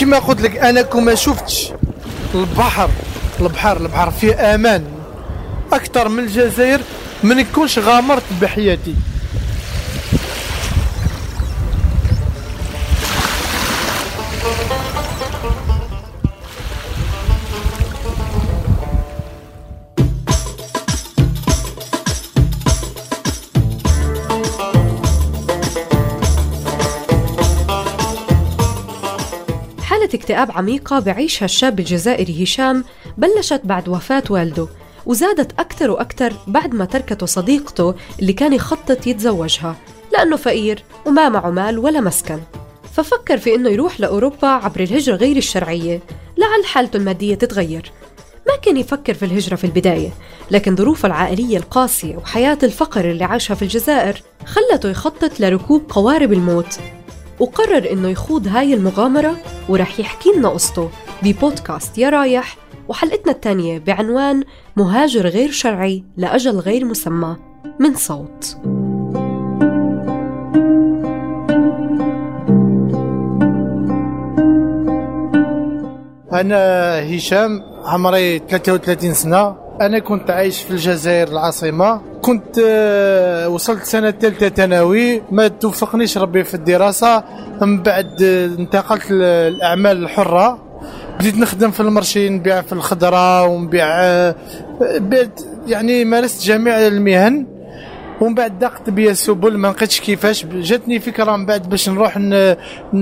كما قلت لك أنا كما شفتش البحر البحر البحر فيه أمان أكثر من الجزائر ما نكونش غامرت بحياتي. اكتئاب عميقة بعيشها الشاب الجزائري هشام بلشت بعد وفاة والده وزادت أكثر وأكثر بعد ما تركته صديقته اللي كان يخطط يتزوجها لأنه فقير وما معه مال ولا مسكن. ففكر في إنه يروح لأوروبا عبر الهجرة غير الشرعية لعل حالته المادية تتغير. ما كان يفكر في الهجرة في البداية لكن ظروفه العائلية القاسية وحياة الفقر اللي عاشها في الجزائر خلته يخطط لركوب قوارب الموت. وقرر إنه يخوض هاي المغامرة ورح يحكي لنا قصته ببودكاست يا رايح وحلقتنا الثانية بعنوان مهاجر غير شرعي لأجل غير مسمى من صوت. أنا هشام عمري 33 سنة. أنا كنت عايش في الجزائر العاصمة. كنت آه، وصلت سنة ثالثة ثانوي. ما توفقنيش ربي في الدراسة. من بعد آه، انتقلت للاعمال الحره بديت نخدم في المرشي نبيع في الخضرة ونبيع آه، يعني مارست جميع المهن. ومن بعد ضاقت بيا السبل ما لقيتش كيفاش. جاتني فكرة من بعد باش نروح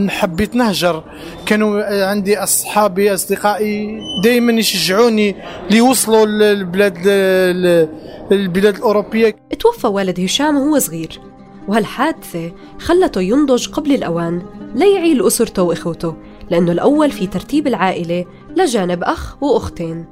حبيت نهجر. كانوا عندي أصحابي أصدقائي دائما يشجعوني ليوصلوا للبلاد البلاد الأوروبية. توفى والد هشام وهو صغير وهالحادثة خلته ينضج قبل الأوان ليعيل أسرته وإخوته لأنه الأول في ترتيب العائلة لجانب أخ وأختين.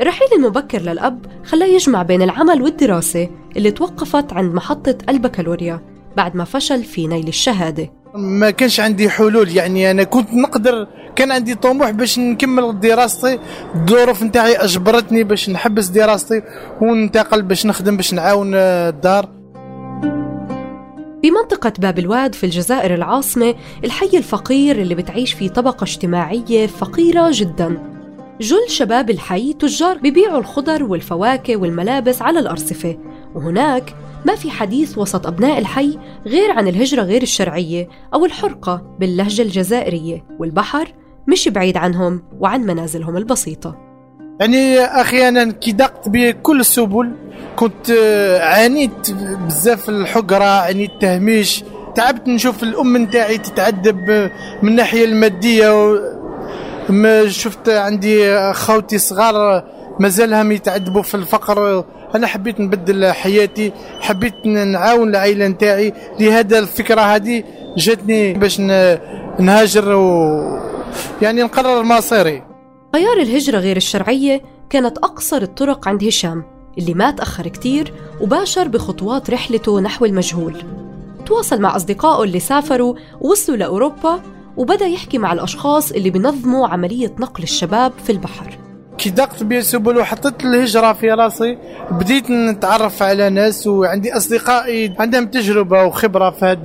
الرحيل المبكر للأب خلاه يجمع بين العمل والدراسة اللي توقفت عند محطة البكالوريا بعد ما فشل في نيل الشهادة. ما كانش عندي حلول يعني أنا كنت نقدر كان عندي طموح باش نكمل دراستي. الظروف نتاعي أجبرتني باش نحبس دراستي وننتقل باش نخدم باش نعاون الدار. بمنطقة باب الواد في الجزائر العاصمة الحي الفقير اللي بتعيش فيه طبقة اجتماعية فقيرة جدا. جل شباب الحي تجار ببيعوا الخضر والفواكه والملابس على الأرصفة. وهناك ما في حديث وسط أبناء الحي غير عن الهجرة غير الشرعية أو الحرقة باللهجة الجزائرية والبحر مش بعيد عنهم وعن منازلهم البسيطة. يعني أخي أنا كي ضاقت بي كل السبل كنت آه، عانيت بزاف الحقرة عانيت التهميش تعبت نشوف الأم نتاعي تتعذب آه، من الناحية المادية و... ما شفت عندي خوتي صغار مازالهم يتعذبوا في الفقر. أنا حبيت نبدل حياتي حبيت نعاون العائلة نتاعي. لهذا الفكرة هذه جاتني باش نهاجر و يعني نقرر مصيري. خيار الهجرة غير الشرعية كانت أقصر الطرق عند هشام اللي ما تأخر كتير وباشر بخطوات رحلته نحو المجهول. تواصل مع أصدقائه اللي سافروا ووصلوا لأوروبا وبدأ يحكي مع الأشخاص اللي بنظموا عملية نقل الشباب في البحر. كي ضقت بي السبل وحطيت الهجرة في راسي بديت نتعرف على ناس وعندي أصدقائي عندهم تجربة وخبرة في هاد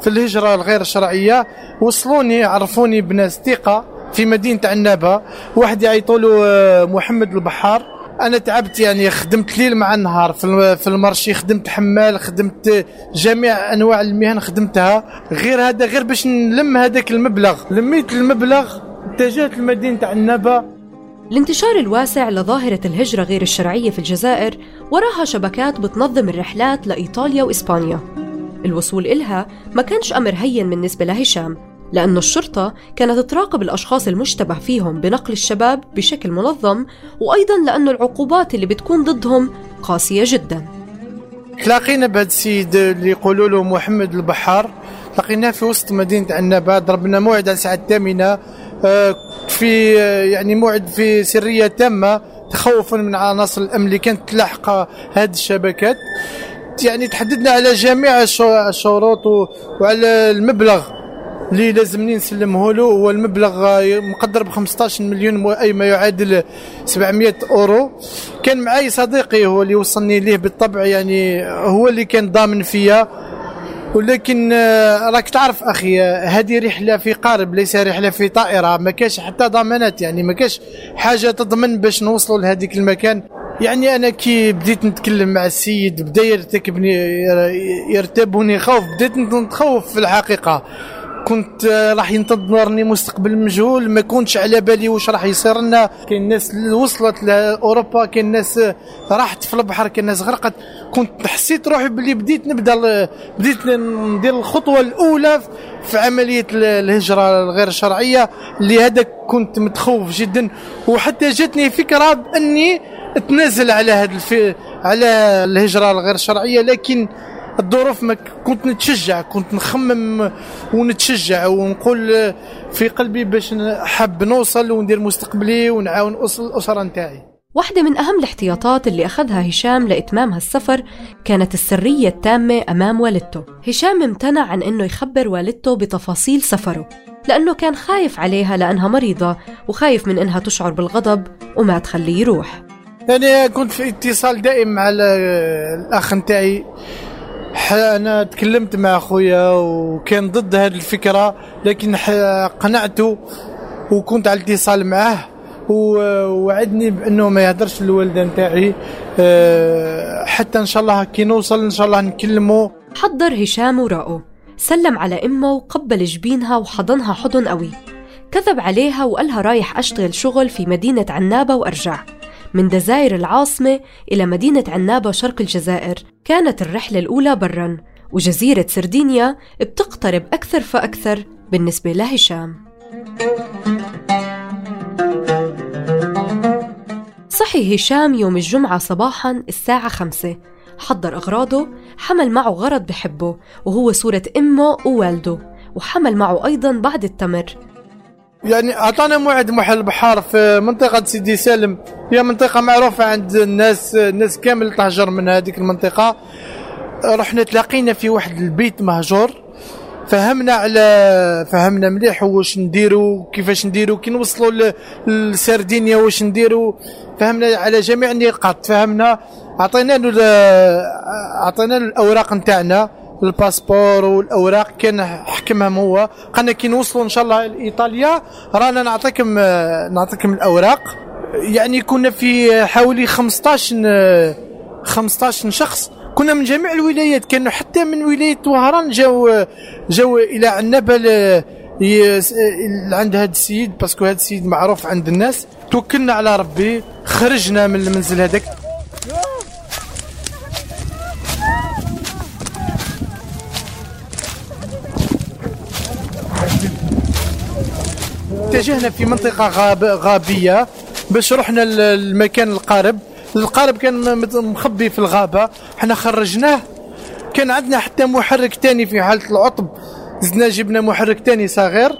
في الهجرة الغير شرعية. وصلوني عرفوني بناس ثقة في مدينة عنابة. واحد يعيطوا آه، محمد البحار. أنا تعبت يعني خدمت ليل مع النهار. في الم- في المرشي خدمت حمال خدمت جميع أنواع المهن خدمتها. غير هذا غير باش نلم هذاك المبلغ. لميت المبلغ اتجهت لمدينة عنابة. الانتشار الواسع لظاهرة الهجرة غير الشرعية في الجزائر وراها شبكات بتنظم الرحلات لإيطاليا وإسبانيا. الوصول إلها ما كانش أمر هين بالنسبة لهشام. لأنه الشرطة كانت تراقب الأشخاص المشتبه فيهم بنقل الشباب بشكل منظم وأيضا لأنه العقوبات اللي بتكون ضدهم قاسية جدا. تلاقينا بهذا السيد اللي يقولوا له محمد البحار لقيناه في وسط مدينة عنابه ضربنا موعد على الساعة الثامنة آه، في آه، يعني موعد في سرية تامة تخوفا من عناصر الأمن اللي كانت تلاحق هذه الشبكات. يعني تحددنا على جميع الشروط وعلى المبلغ. اللي لازمني نسلمه له. هو المبلغ مقدر ب 15 مليون أي ما يعادل 700 أورو. كان معي صديقي هو اللي وصلني ليه بالطبع يعني هو اللي كان ضامن فيا. ولكن آه، راك تعرف أخي هذه رحلة في قارب ليس رحلة في طائرة. ما كاش حتى ضمانات يعني ما كاش حاجة تضمن باش نوصلوا لهذيك المكان. يعني أنا كي بديت نتكلم مع السيد بدا يرتكبني يرتبني خوف بديت نتخوف في الحقيقة. كنت راح ينتظرني مستقبل مجهول ما كنتش على بالي واش راح يصير لنا. كاين ناس وصلت لأوروبا كاين ناس راحت في البحر كاين ناس غرقت. كنت حسيت روحي باللي بديت نبدا بديت ندير الخطوة الأولى في عملية الهجرة الغير شرعية اللي كنت متخوف جدا. وحتى جاتني فكرة بأني أتنازل على هذا على الهجرة الغير شرعية لكن الظروف ما كنت نتشجع كنت نخمم ونتشجع ونقول في قلبي باش حاب نوصل وندير مستقبلي ونعاون الأسرة نتاعي. واحدة من أهم الاحتياطات اللي أخذها هشام لإتمام هالسفر كانت السرية التامة أمام والدته. هشام امتنع عن أنه يخبر والدته بتفاصيل سفره لأنه كان خايف عليها لأنها مريضة وخايف من أنها تشعر بالغضب وما تخليه يروح. يعني كنت في اتصال دائم مع الأخ نتاعي. أنا تكلمت مع اخويا وكان ضد هذه الفكرة لكن قنعته وكنت على اتصال معه ووعدني بأنه ما يهدرش الوالده نتاعي. آه، حتى إن شاء الله كي نوصل إن شاء الله نكلمه حضر هشام وراءه سلم على أمه وقبل جبينها وحضنها حضن قوي. كذب عليها وقالها رايح أشتغل شغل في مدينة عنابة وأرجع. من جزائر العاصمة إلى مدينة عنابة شرق الجزائر. كانت الرحلة الأولى برا وجزيرة سردينيا بتقترب أكثر فأكثر بالنسبة لهشام. صحي هشام يوم الجمعة صباحا الساعة خمسة. حضر أغراضه حمل معه غرض بحبه وهو صورة أمه ووالده وحمل معه أيضا بعض التمر. يعني أعطانا موعد محل بحار في منطقة سيدي سالم. هي منطقة معروفة عند الناس الناس كامل تهجر من هذيك المنطقة. رحنا تلاقينا في واحد البيت مهجور. فهمنا على فهمنا مليح واش نديروا كيفاش نديروا كي نوصلوا للسردينيا واش نديروا فهمنا على جميع النقاط فهمنا. عطينا له عطينا له الأوراق نتاعنا. الباسبور والأوراق كان حكمهم هو. قالنا كي نوصلوا إن شاء الله لإيطاليا رانا نعطيكم نعطيكم الأوراق. يعني كنا في حوالي 15 15 شخص. كنا من جميع الولايات كانوا حتى من ولاية وهران جاو جاو إلى عنابه عند هذا السيد باسكو هذا السيد معروف عند الناس. توكلنا على ربي خرجنا من المنزل هذاك. اتجهنا في منطقة غاب غابية باش رحنا للمكان القارب. القارب كان مخبي في الغابة. إحنا خرجناه. كان عندنا حتى محرك تاني في حالة العطب. زدنا جبنا محرك تاني صغير.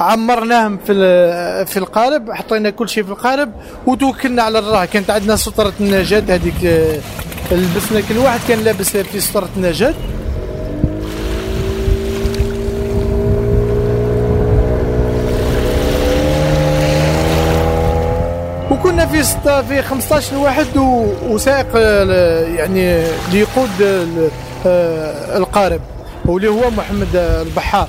عمرناهم في في القارب. حطينا كل شيء في القارب. وتوكلنا على الله. كانت عندنا سترة النجاة. هذيك لبسنا كل واحد. كان لابس في سترة النجاة. وكنا في ستة في 15 واحد وسائق يعني اللي يقود آه، القارب واللي هو محمد البحار.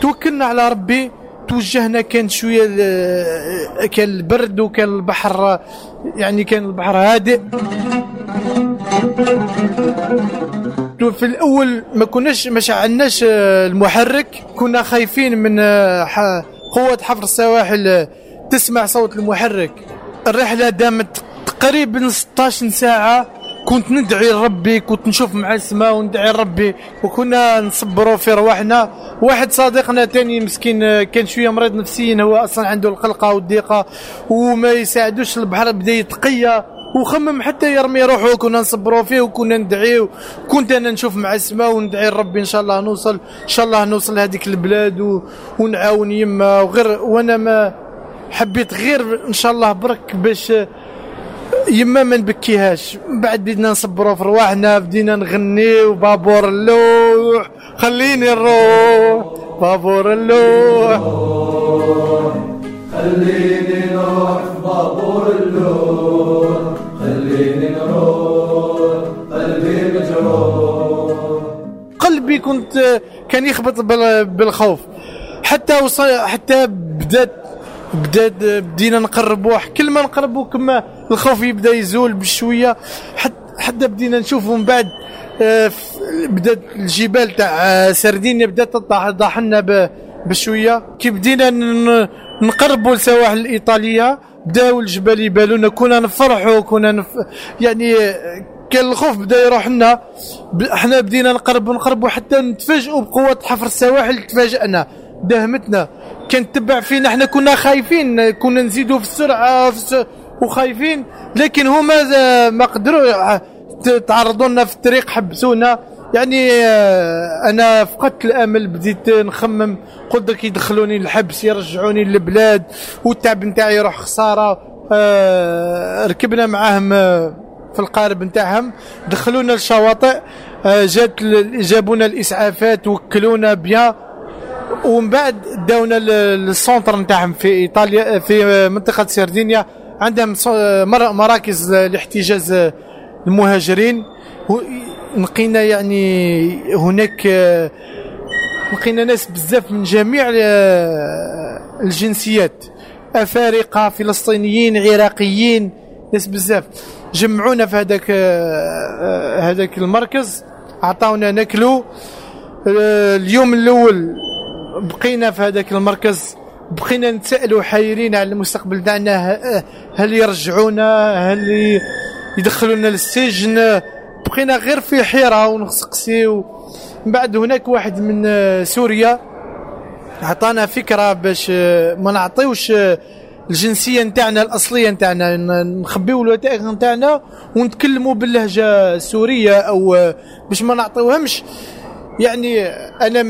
توكلنا على ربي توجهنا كان شوية كان البرد وكان البحر يعني كان البحر هادئ. في الأول ما كناش ما شعلناش المحرك كنا خايفين من آه، قوه حفر السواحل تسمع صوت المحرك. الرحلة دامت تقريبا 16 ساعة. كنت ندعي لربي كنت نشوف مع السماء وندعي لربي وكنا نصبروا في رواحنا. واحد صديقنا تاني مسكين كان شوية مريض نفسيا هو أصلا عنده القلقة والضيقة وما يساعدوش البحر بدأ يتقيا. وخمم حتى يرمي روحه كنا نصبروا فيه وكنا ندعيه. كنت أنا نشوف مع السماء وندعي لربي إن شاء الله نوصل إن شاء الله نوصل لهذيك البلاد. ونعاون يما وغير وأنا ما حبيت غير إن شاء الله برك باش يما ما نبكيهاش. من بعد بدينا نصبروا في رواحنا بدينا نغني وبابور اللوح. خليني نروح بابور اللوح. خليني نروح بابور اللوح. خليني نروح قلبي مجروح. قلبي كنت كان يخبط بالخوف. حتى وصل حتى بدأت بدات بدينا نقربوا كل ما نقربوا كما الخوف يبدا يزول بشوية. حتى حتى بدينا نشوفوا من بعد آه، بدأت الجبال تاع سردينيا بدأت تطاح لنا بشوية. كي بدينا نقربوا للسواحل الإيطالية بداو الجبال يبالونا كنا نفرحوا كنا نف... يعني كان الخوف بدأ يروح لنا. إحنا بدينا نقرب نقربوا حتى نتفاجئوا بقوة حفر السواحل تفاجئنا. دهمتنا. كان تبع فينا إحنا كنا خايفين كنا نزيدوا في السرعة في. وخايفين. لكن هما ما قدروا تعرضوا لنا في الطريق حبسونا. يعني آه، أنا فقدت الأمل بديت نخمم. قلت لك يدخلوني الحبس يرجعوني للبلاد والتعب نتاعي يروح خسارة. آه، ركبنا معاهم آه، في القارب نتاعهم. دخلونا الشواطئ جات جابونا الإسعافات وكلونا بيان. ومن بعد داونا للسونتر نتاعهم في إيطاليا في منطقة سردينيا عندهم مراكز لاحتجاز المهاجرين. لقينا يعني هناك لقينا ناس بزاف من جميع الجنسيات. أفارقة فلسطينيين عراقيين ناس بزاف. جمعونا في هذاك هذاك المركز عطاونا ناكلو. اليوم الأول بقينا في هذاك المركز بقينا نتسالوا حيرين على المستقبل تاعنا هل يرجعونا؟ هل يدخلونا للسجن؟ بقينا غير في حيرة ونسقسيو من بعد هناك واحد من سوريا عطانا فكرة باش ما نعطيوش الجنسية نتاعنا الأصلية نتاعنا نخبيو الوثائق نتاعنا ونتكلموا باللهجة السورية أو باش ما نعطيوهمش. يعني أنا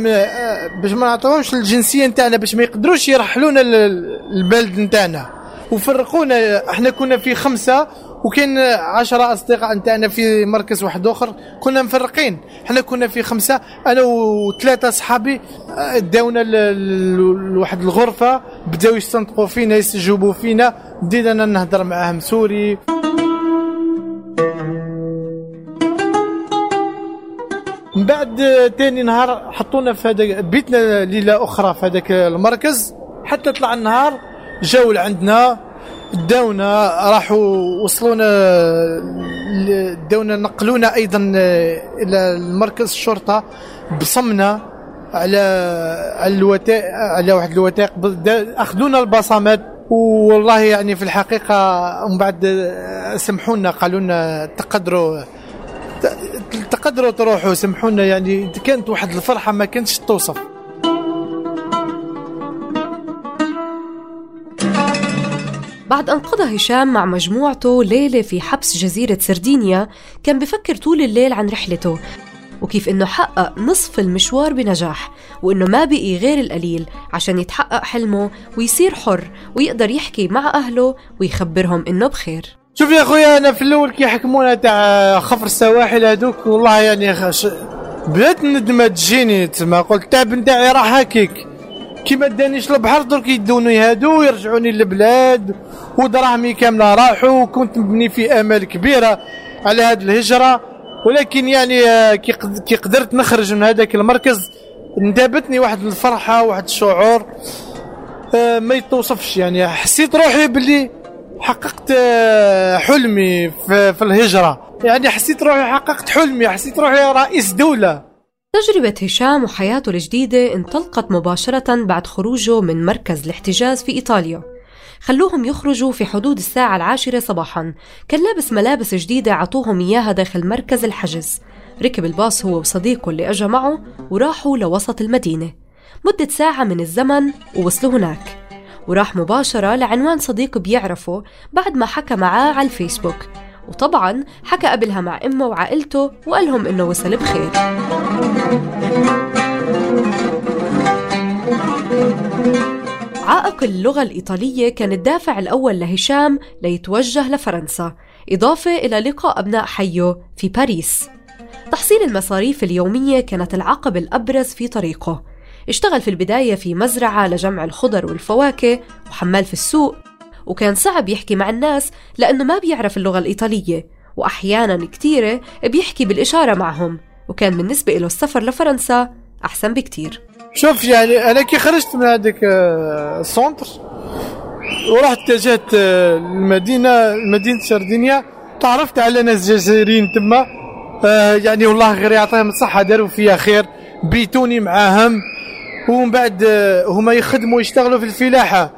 باش ما نعطيوهمش الجنسية نتاعنا باش ما يقدروش يرحلونا البلد نتاعنا. وفرقونا إحنا كنا في خمسة وكان عشرة أصدقاء نتاعنا في مركز واحد آخر كنا مفرقين. إحنا كنا في خمسة أنا وثلاثة صحابي آه، داونا لواحد الغرفة بداو يستنطقوا فينا يستجوبوا فينا بدينا نهضر معاهم سوري. من تاني نهار حطونا في هذا بيتنا ليلة أخرى في هذاك المركز. حتى طلع النهار جاو لعندنا داونا راحوا وصلونا داونا نقلونا أيضا إلى مركز الشرطة بصمنا على على الوثائق على واحد الوثائق أخذونا البصمات. والله يعني في الحقيقة ومن بعد سمحونا قالوا لنا تقدروا تقدروا تروحوا سمحونا يعني كانت واحد الفرحة ما كانتش توصف. بعد أن قضى هشام مع مجموعته ليلة في حبس جزيرة سردينيا كان بفكر طول الليل عن رحلته وكيف إنه حقق نصف المشوار بنجاح وإنه ما بقي غير القليل عشان يتحقق حلمه ويصير حر ويقدر يحكي مع أهله ويخبرهم إنه بخير. شوف يا خويا أنا في الأول كي حكمونا تاع خفر السواحل هذوك والله يعني خش... بدات الندمة تجيني تما قلت التعب نتاعي راح هكيك. كي ما دانيش البحر درك يدوني هادو ويرجعوني للبلاد ودراهمي كاملة راحوا وكنت مبني في آمال كبيرة على هذه الهجرة. ولكن يعني آه، كي قدرت نخرج من هذاك المركز انتابتني واحد الفرحة واحد الشعور آه، ما يتوصفش. يعني حسيت روحي باللي حققت آه، حلمي في, في الهجرة. يعني حسيت روحي حققت حلمي حسيت روحي رئيس دولة. تجربة هشام وحياته الجديدة انطلقت مباشرة بعد خروجه من مركز الاحتجاز في إيطاليا. خلوهم يخرجوا في حدود الساعة العاشرة صباحا. كان لابس ملابس جديدة عطوهم إياها داخل مركز الحجز. ركب الباص هو وصديقه اللي أجا معه وراحوا لوسط المدينة. مدة ساعة من الزمن ووصلوا هناك. وراح مباشرة لعنوان صديق بيعرفه بعد ما حكى معاه على الفيسبوك. وطبعا حكى قبلها مع أمه وعائلته وقال لهم إنه وصل بخير. عائق اللغة الإيطالية كان الدافع الأول لهشام ليتوجه لفرنسا. إضافة إلى لقاء أبناء حيه في باريس. تحصيل المصاريف اليومية كانت العقبة الأبرز في طريقه. اشتغل في البداية في مزرعة لجمع الخضر والفواكه وحمال في السوق وكان صعب يحكي مع الناس لأنه ما بيعرف اللغة الإيطالية وأحيانا كتيرة بيحكي بالإشارة معهم وكان بالنسبة له السفر لفرنسا أحسن بكتير. شوف يعني أنا كي خرجت من هذاك آه، السونتر ورحت اتجهت المدينة آه، مدينة سردينيا تعرفت على ناس جزائريين تما آه يعني والله غير يعطيهم الصحة داروا فيها خير بيتوني معاهم. ومن بعد آه هما يخدموا يشتغلوا في الفلاحة.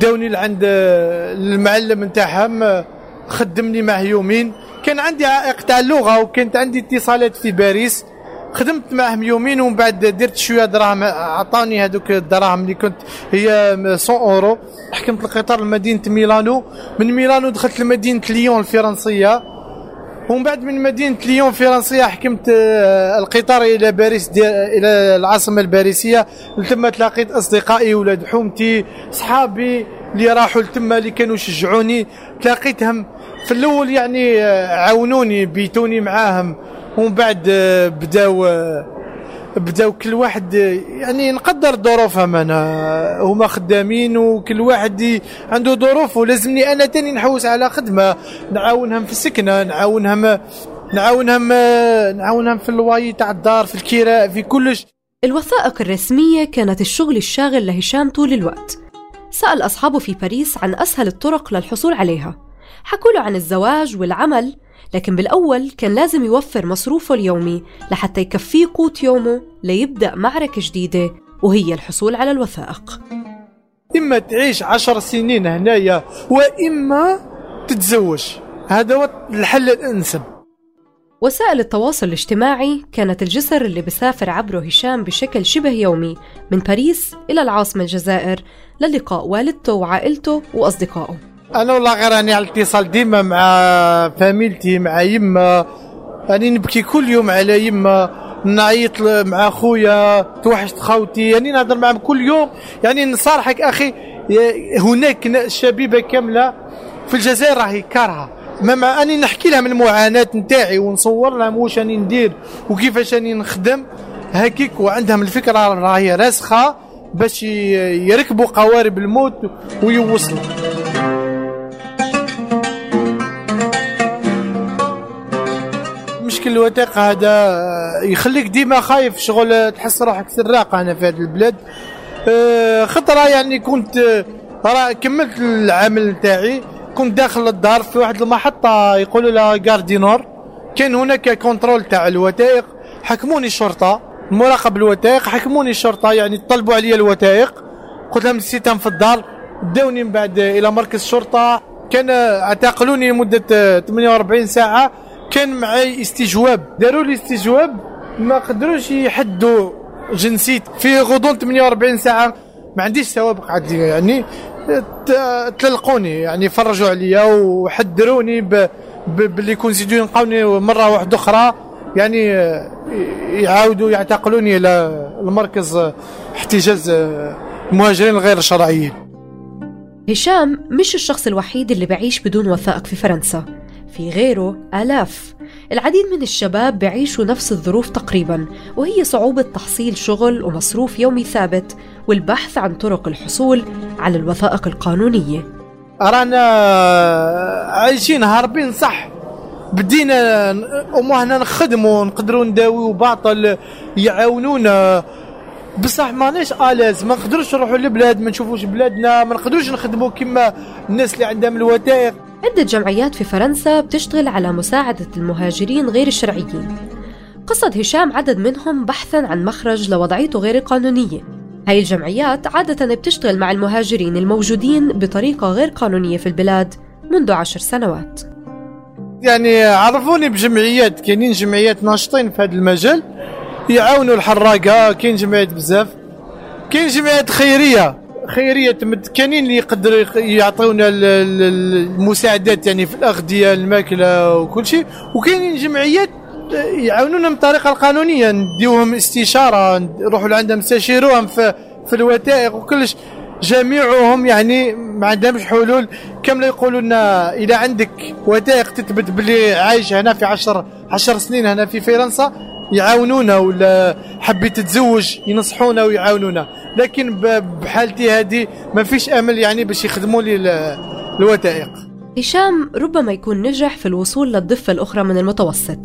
داوني لعند آه المعلم نتاعهم خدمني معه يومين. كان عندي عائق تاع اللغة وكانت عندي اتصالات في باريس. خدمت معهم يومين ومن بعد درت شوية دراهم. عطاني هذوك الدراهم اللي كنت هي 100 أورو. حكمت القطار لمدينة ميلانو. من ميلانو دخلت لمدينة ليون الفرنسية. ومن بعد من مدينة ليون الفرنسيه حكمت آه، القطار إلى باريس إلى العاصمة الباريسية. ثم تلاقيت أصدقائي ولاد حومتي صحابي اللي راحوا لتما اللي كانوا يشجعوني. تلاقيتهم في الأول يعني آه، عاونوني بيتوني معاهم. ومن بعد آه، بداو بداو كل واحد يعني نقدر ظروفهم أنا هما خدامين وكل واحد عنده ظروف ولازمني أنا تاني نحوس على خدمة. نعاونهم في السكنة نعاونهم نعاونهم نعاونهم في الواي تاع الدار في الكراء في كلش. الوثائق الرسمية كانت الشغل الشاغل لهشام طول الوقت. سأل أصحابه في باريس عن أسهل الطرق للحصول عليها. حكوا له عن الزواج والعمل لكن بالأول كان لازم يوفر مصروفه اليومي لحتى يكفيه قوت يومه ليبدأ معركة جديدة وهي الحصول على الوثائق. إما تعيش عشر سنين هنايا وإما تتزوج. هذا هو الحل الأنسب. وسائل التواصل الاجتماعي كانت الجسر اللي بسافر عبره هشام بشكل شبه يومي من باريس إلى العاصمة الجزائر للقاء والدته وعائلته وأصدقائه. أنا والله غير راني على الاتصال ديما مع فاميلتي مع يما. راني نبكي كل يوم على يما. نعيط مع خويا توحشت خوتي. يعني نهضر معهم كل يوم. يعني نصارحك أخي هناك شبيبة كاملة في الجزائر راهي كارهة. ما مع أني نحكي لها من المعاناة نتاعي ونصور لهم واش راني ندير وكيفاش راني نخدم. هكيك وعندهم الفكرة راهي راسخة باش يركبوا قوارب الموت ويوصلوا. مشكل الوثائق هذا يخليك ديما خايف شغل تحس روحك سراق أنا في هذه البلاد. آه، خطرة يعني كنت راه كملت العمل تاعي. كنت داخل الدار في واحد المحطة يقولوا لها Gare du Nord كان هناك contrôle تاع الوثائق. حكموني الشرطة مراقب الوثائق حكموني الشرطة يعني طلبوا علي الوثائق. قلت لهم نسيتهم في الدار. داوني من بعد إلى مركز الشرطة كان اعتقلوني لمدة 48 ساعة. كان معي استجواب. داروا لي استجواب ما قدروش يحدوا جنسيتي في غضون 48 ساعة. ما عنديش سوابق عندي يعني تلقوني يعني فرجوا عليا وحذروني باللي كونسيديو يلقاوني مرة واحدة أخرى. يعني يعاودوا يعتقلوني إلى المركز احتجاز المهاجرين الغير شرعيين. هشام مش الشخص الوحيد اللي بعيش بدون وثائق في فرنسا. في غيره آلاف. العديد من الشباب بعيشوا نفس الظروف تقريبا وهي صعوبة تحصيل شغل ومصروف يومي ثابت والبحث عن طرق الحصول على الوثائق القانونية. رانا عايشين هاربين صح. بدينا هنا نخدموا نقدروا نداويو باطل يعاونونا. بصح ماناش آلاز ما نقدروش نروحوا للبلاد ما نشوفوش بلادنا ما نقدروش نخدموا كما الناس اللي عندهم الوثائق. عدة جمعيات في فرنسا بتشتغل على مساعدة المهاجرين غير الشرعيين. قصد هشام عدد منهم بحثا عن مخرج لوضعيته غير القانونية هاي الجمعيات عادة بتشتغل مع المهاجرين الموجودين بطريقة غير قانونية في البلاد منذ عشر سنوات. يعني عرفوني بجمعيات كاينين جمعيات ناشطين في هذا المجال يعاونوا الحراقة كاين جمعيات بزاف كاين جمعيات خيرية. خيرية كاينين اللي يقدروا يعطيونا المساعدات يعني في الاغذيه الماكلة وكل شيء. وكاينين جمعيات يعاونونا من الطريقة القانونية نديوهم استشارة نروحوا لعندهم نستشيروهم في في الوثائق وكلش. جميعهم يعني ما عندهمش حلول. كامله يقولوا لنا اذا عندك وثائق تثبت باللي عايش هنا في عشر عشر سنين هنا في فرنسا. يعاونونا ولا حبيت تتزوج ينصحونا ويعاونونا. لكن بحالتي هذه ما فيش أمل يعني باش يخدموا لي الوثائق. هشام ربما يكون نجح في الوصول للضفة الأخرى من المتوسط.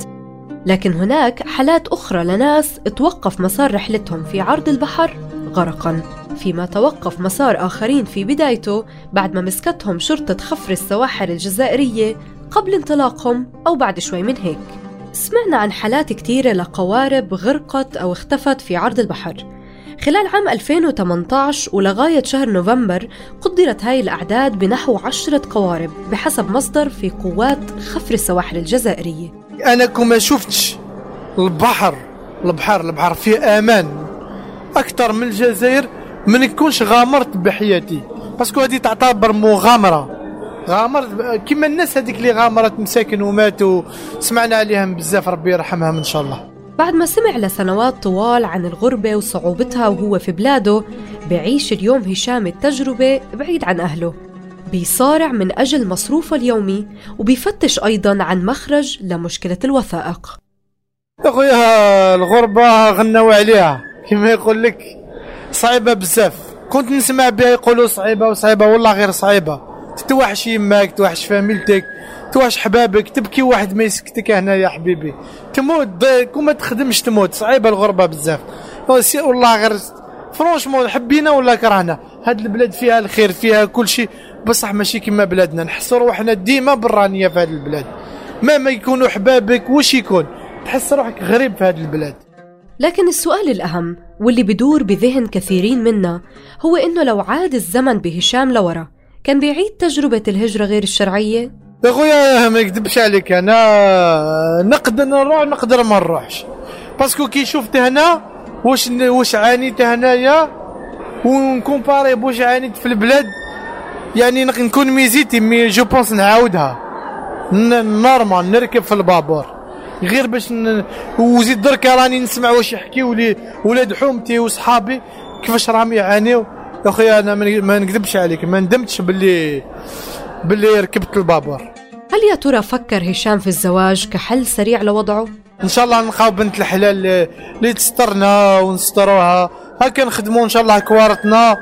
لكن هناك حالات أخرى لناس توقف مسار رحلتهم في عرض البحر غرقا. فيما توقف مسار آخرين في بدايته بعد ما مسكتهم شرطة خفر السواحل الجزائرية قبل انطلاقهم أو بعد شوي من هيك. سمعنا عن حالات كتيرة لقوارب غرقت أو اختفت في عرض البحر. خلال عام 2018 ولغاية شهر نوفمبر قدرت هاي الأعداد بنحو عشرة قوارب بحسب مصدر في قوات خفر السواحل الجزائرية. أنا كما شفتش البحر البحر البحر فيه أمان. أكثر من الجزائر ما نكونش غامرت بحياتي. باسكو هذه تعتبر مغامرة. غامرت كيما الناس هذيك اللي غامرت مساكن وماتوا سمعنا عليهم بزاف ربي يرحمهم إن شاء الله. بعد ما سمع لسنوات طوال عن الغربة وصعوبتها وهو في بلاده بعيش اليوم هشام التجربة بعيد عن أهله. بيصارع من أجل مصروفه اليومي وبيفتش أيضا عن مخرج لمشكلة الوثائق. أخويا الغربة غنوا عليها كما يقول لك صعيبة بزاف. كنت نسمع بها يقولوا صعيبة وصعيبة والله غير صعيبة. توحش يماك توحش فاميلتك توحش حبابك تبكي واحد ما يسكتك هنا يا حبيبي. تموت كون ما تخدمش تموت صعيبة الغربة بزاف. والله غير franchement حبينا ولا كرهنا؟ هاد البلاد فيها الخير فيها كل شيء. بصح ماشي كيما بلادنا نحسوا روحنا ديما برانية في هاد البلاد. مهما يكونوا حبابك وش يكون؟ تحس روحك غريب في هاد البلاد. لكن السؤال الأهم واللي بدور بذهن كثيرين منا هو إنه لو عاد الزمن بهشام لورا كان بيعيد تجربة الهجرة غير الشرعية؟ يا خويا ما نكذبش عليك. أنا نقدر نروح نقدر ما نروحش. parce que كي شفت هنا واش واش عانيت هنايا ونكومباري بواش عانيت في البلاد يعني نكون hésité mais je pense نعاودها. normal نركب في البابور. غير باش ن... وزيد دركا راني نسمع واش يحكيو لي ولاد حومتي وصحابي كيفاش راهم يعانيو. يا اخويا أنا ما نكذبش عليك ما ندمتش باللي باللي ركبت البابور هل يا ترى فكر هشام في الزواج كحل سريع لوضعه؟ إن شاء الله نلقاو بنت الحلال اللي تسترنا ونستروها. هكا نخدموا إن شاء الله كواغطنا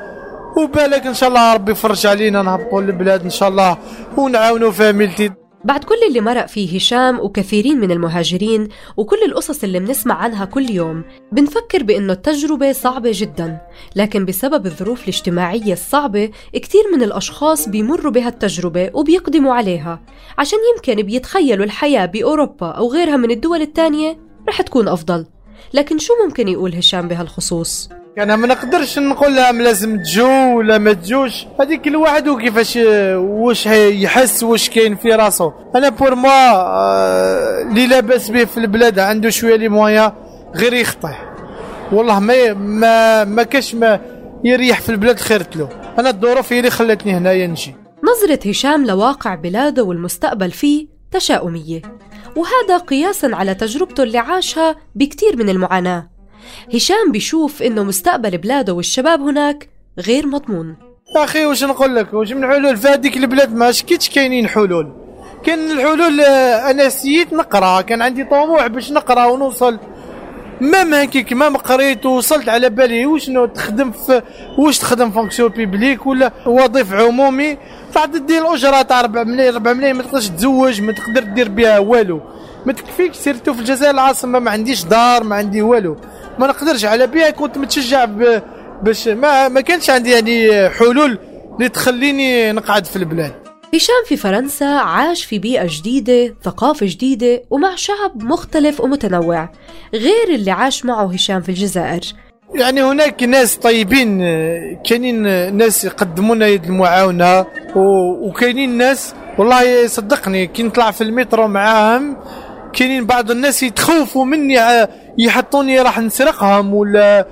وبالك إن شاء الله ربي يفرج علينا نهبطوا للبلاد إن شاء الله ونعاونوا فاميلتي بعد كل اللي مرق فيه هشام وكثيرين من المهاجرين وكل القصص اللي بنسمع عنها كل يوم بنفكر بأنه التجربة صعبة جدا لكن بسبب الظروف الاجتماعية الصعبة كثير من الأشخاص بيمروا بهالتجربة وبيقدموا عليها عشان يمكن بيتخيلوا الحياة بأوروبا أو غيرها من الدول الثانية رح تكون أفضل لكن شو ممكن يقول هشام بهالخصوص؟ أنا ما نقدرش نقول لهم لازم تجو ولا ما تجوش. هذيك كل واحد وكيفاش واش يحس واش كاين في راسو. أنا pour moi آه، اللي لاباس به في البلاد عنده شوية les moyens غير يخطئ. والله ما ما ما كاش ما يريح في البلاد خيرت له. أنا الظروف هي اللي خلتني هنايا نجي نظرة هشام لواقع بلاده والمستقبل فيه تشاؤمية. وهذا قياسا على تجربته اللي عاشها بكتير من المعاناة. هشام بيشوف إنه مستقبل بلاده والشباب هناك غير مضمون. أخي واش نقول لك؟ واش من حلول؟ في هذيك البلاد ما شكيتش كاينين حلول. كان الحلول آه، أنا سييت نقرأ. كان عندي طموح باش نقرأ ونوصل. ما هكاك ما قريت ووصلت على بالي. وشنو تخدم في واش تخدم fonction publique ولا وظيف عمومي؟ تعد دير الأجرة تاع 4 ملايين 4 ملايين. ما تقدرش تزوج ما تقدر دير بها والو. ما تكفيكش surtout في الجزائر العاصمة. ما عنديش دار ما عندي والو. ما نقدرش على بها كنت متشجع باش ما ما كانش عندي يعني حلول اللي تخليني نقعد في البلاد. هشام في فرنسا عاش في بيئة جديدة ثقافة جديدة ومع شعب مختلف ومتنوع غير اللي عاش معه هشام في الجزائر. يعني هناك ناس طيبين كاينين ناس يقدمونا يد المعاونة وكاينين ناس والله صدقني كي نطلع في المترو معاهم كاينين بعض الناس يتخوفوا مني يحطوني راح نسرقهم ولا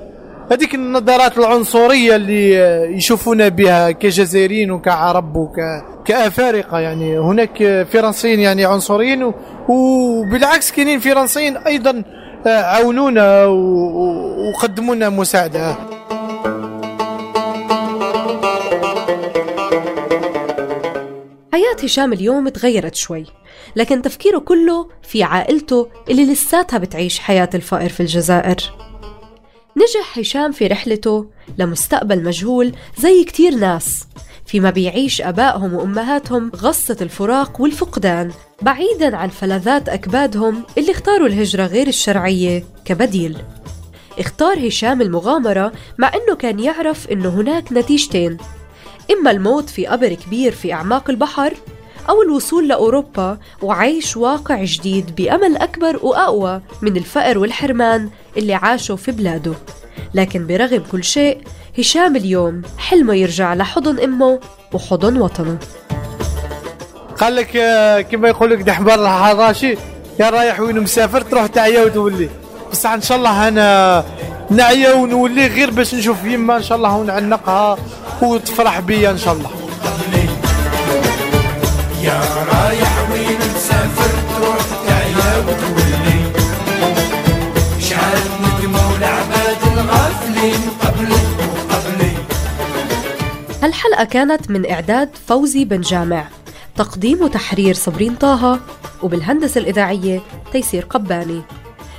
هذيك النظرات العنصرية اللي يشوفونا بها كجزائريين وكعرب وك كأفارقة يعني. هناك فرنسيين يعني عنصريين وبالعكس كاينين فرنسيين أيضا عاونونا وقدمونا مساعدة. حياة هشام اليوم تغيرت شوي. لكن تفكيره كله في عائلته اللي لساتها بتعيش حياة الفقر في الجزائر. نجح هشام في رحلته لمستقبل مجهول زي كتير ناس فيما بيعيش أبائهم وأمهاتهم غصة الفراق والفقدان بعيدا عن فلذات أكبادهم اللي اختاروا الهجرة غير الشرعية كبديل. اختار هشام المغامرة مع أنه كان يعرف أنه هناك نتيجتين إما الموت في قبر كبير في أعماق البحر أو الوصول لأوروبا وعيش واقع جديد بأمل أكبر وأقوى من الفقر والحرمان اللي عاشوا في بلاده. لكن برغم كل شيء هشام اليوم حلمه يرجع لحضن أمه وحضن وطنه. قال لك آه، كما يقول لك دحبر حراشي يا رايح وين مسافر تروح تعيا وتولي. بصح إن شاء الله أنا نعيا ونولي غير باش نشوف يما إن شاء الله ونعنقها وتفرح بيا إن شاء الله. يا رايح وين مسافر تروح وتولي الغافلين قبلك وقبلي هالحلقة كانت من إعداد فوزي بن جامع تقديم وتحرير صبرين طه وبالهندسة الإذاعية تيسير قباني.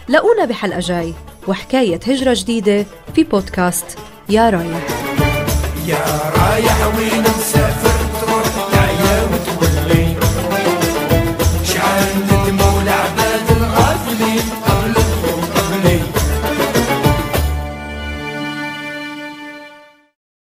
لقونا بحلقة جاي وحكاية هجرة جديدة في بودكاست يا رايح. يا رايح وين مسافر